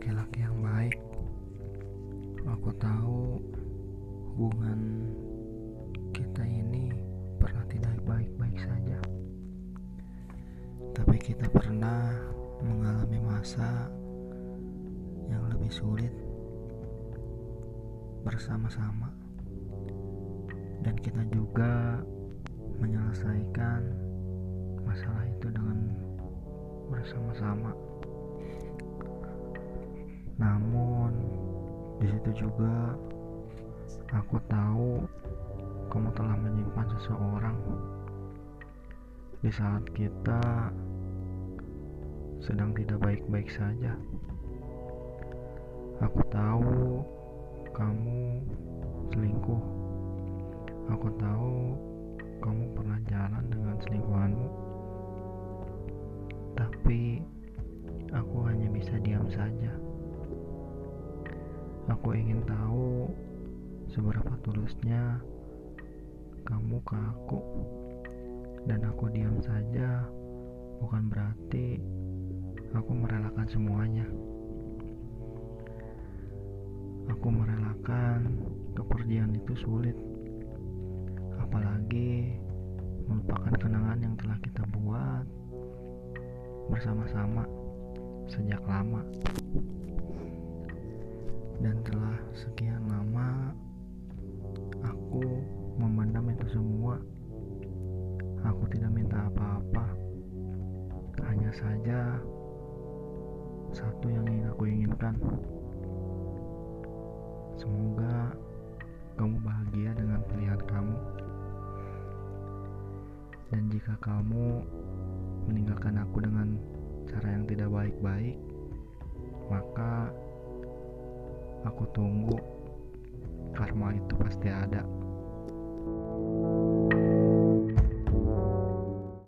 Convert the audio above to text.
laki-laki yang baik. Aku tahu hubungan kita ini pernah tidak baik-baik saja. Tapi kita pernah mengalami masa yang lebih sulit bersama-sama. Dan kita juga menyelesaikan masalah itu dengan bersama-sama. Namun di situ juga aku tahu kamu telah menyimpan seseorang di saat kita sedang tidak baik-baik saja. Aku tahu kamu selingkuh. Aku tahu kamu pernah jalan dengan selingkuhanmu. Tapi aku hanya bisa diam saja. Aku ingin tahu seberapa tulusnya kamu ke aku. Dan aku diam saja bukan berarti aku merelakan semuanya. Aku merelakan kepergian itu sulit. Apalagi melupakan kenangan yang telah kita buat bersama-sama sejak lama. Dan telah sekian lama aku memendam itu semua. Aku tidak minta apa-apa. Hanya saja satu yang ingin aku inginkan. Semoga kamu bahagia dengan pilihan kamu. Dan jika kamu meninggalkan aku dengan cara yang tidak baik-baik, aku tunggu karma itu pasti ada.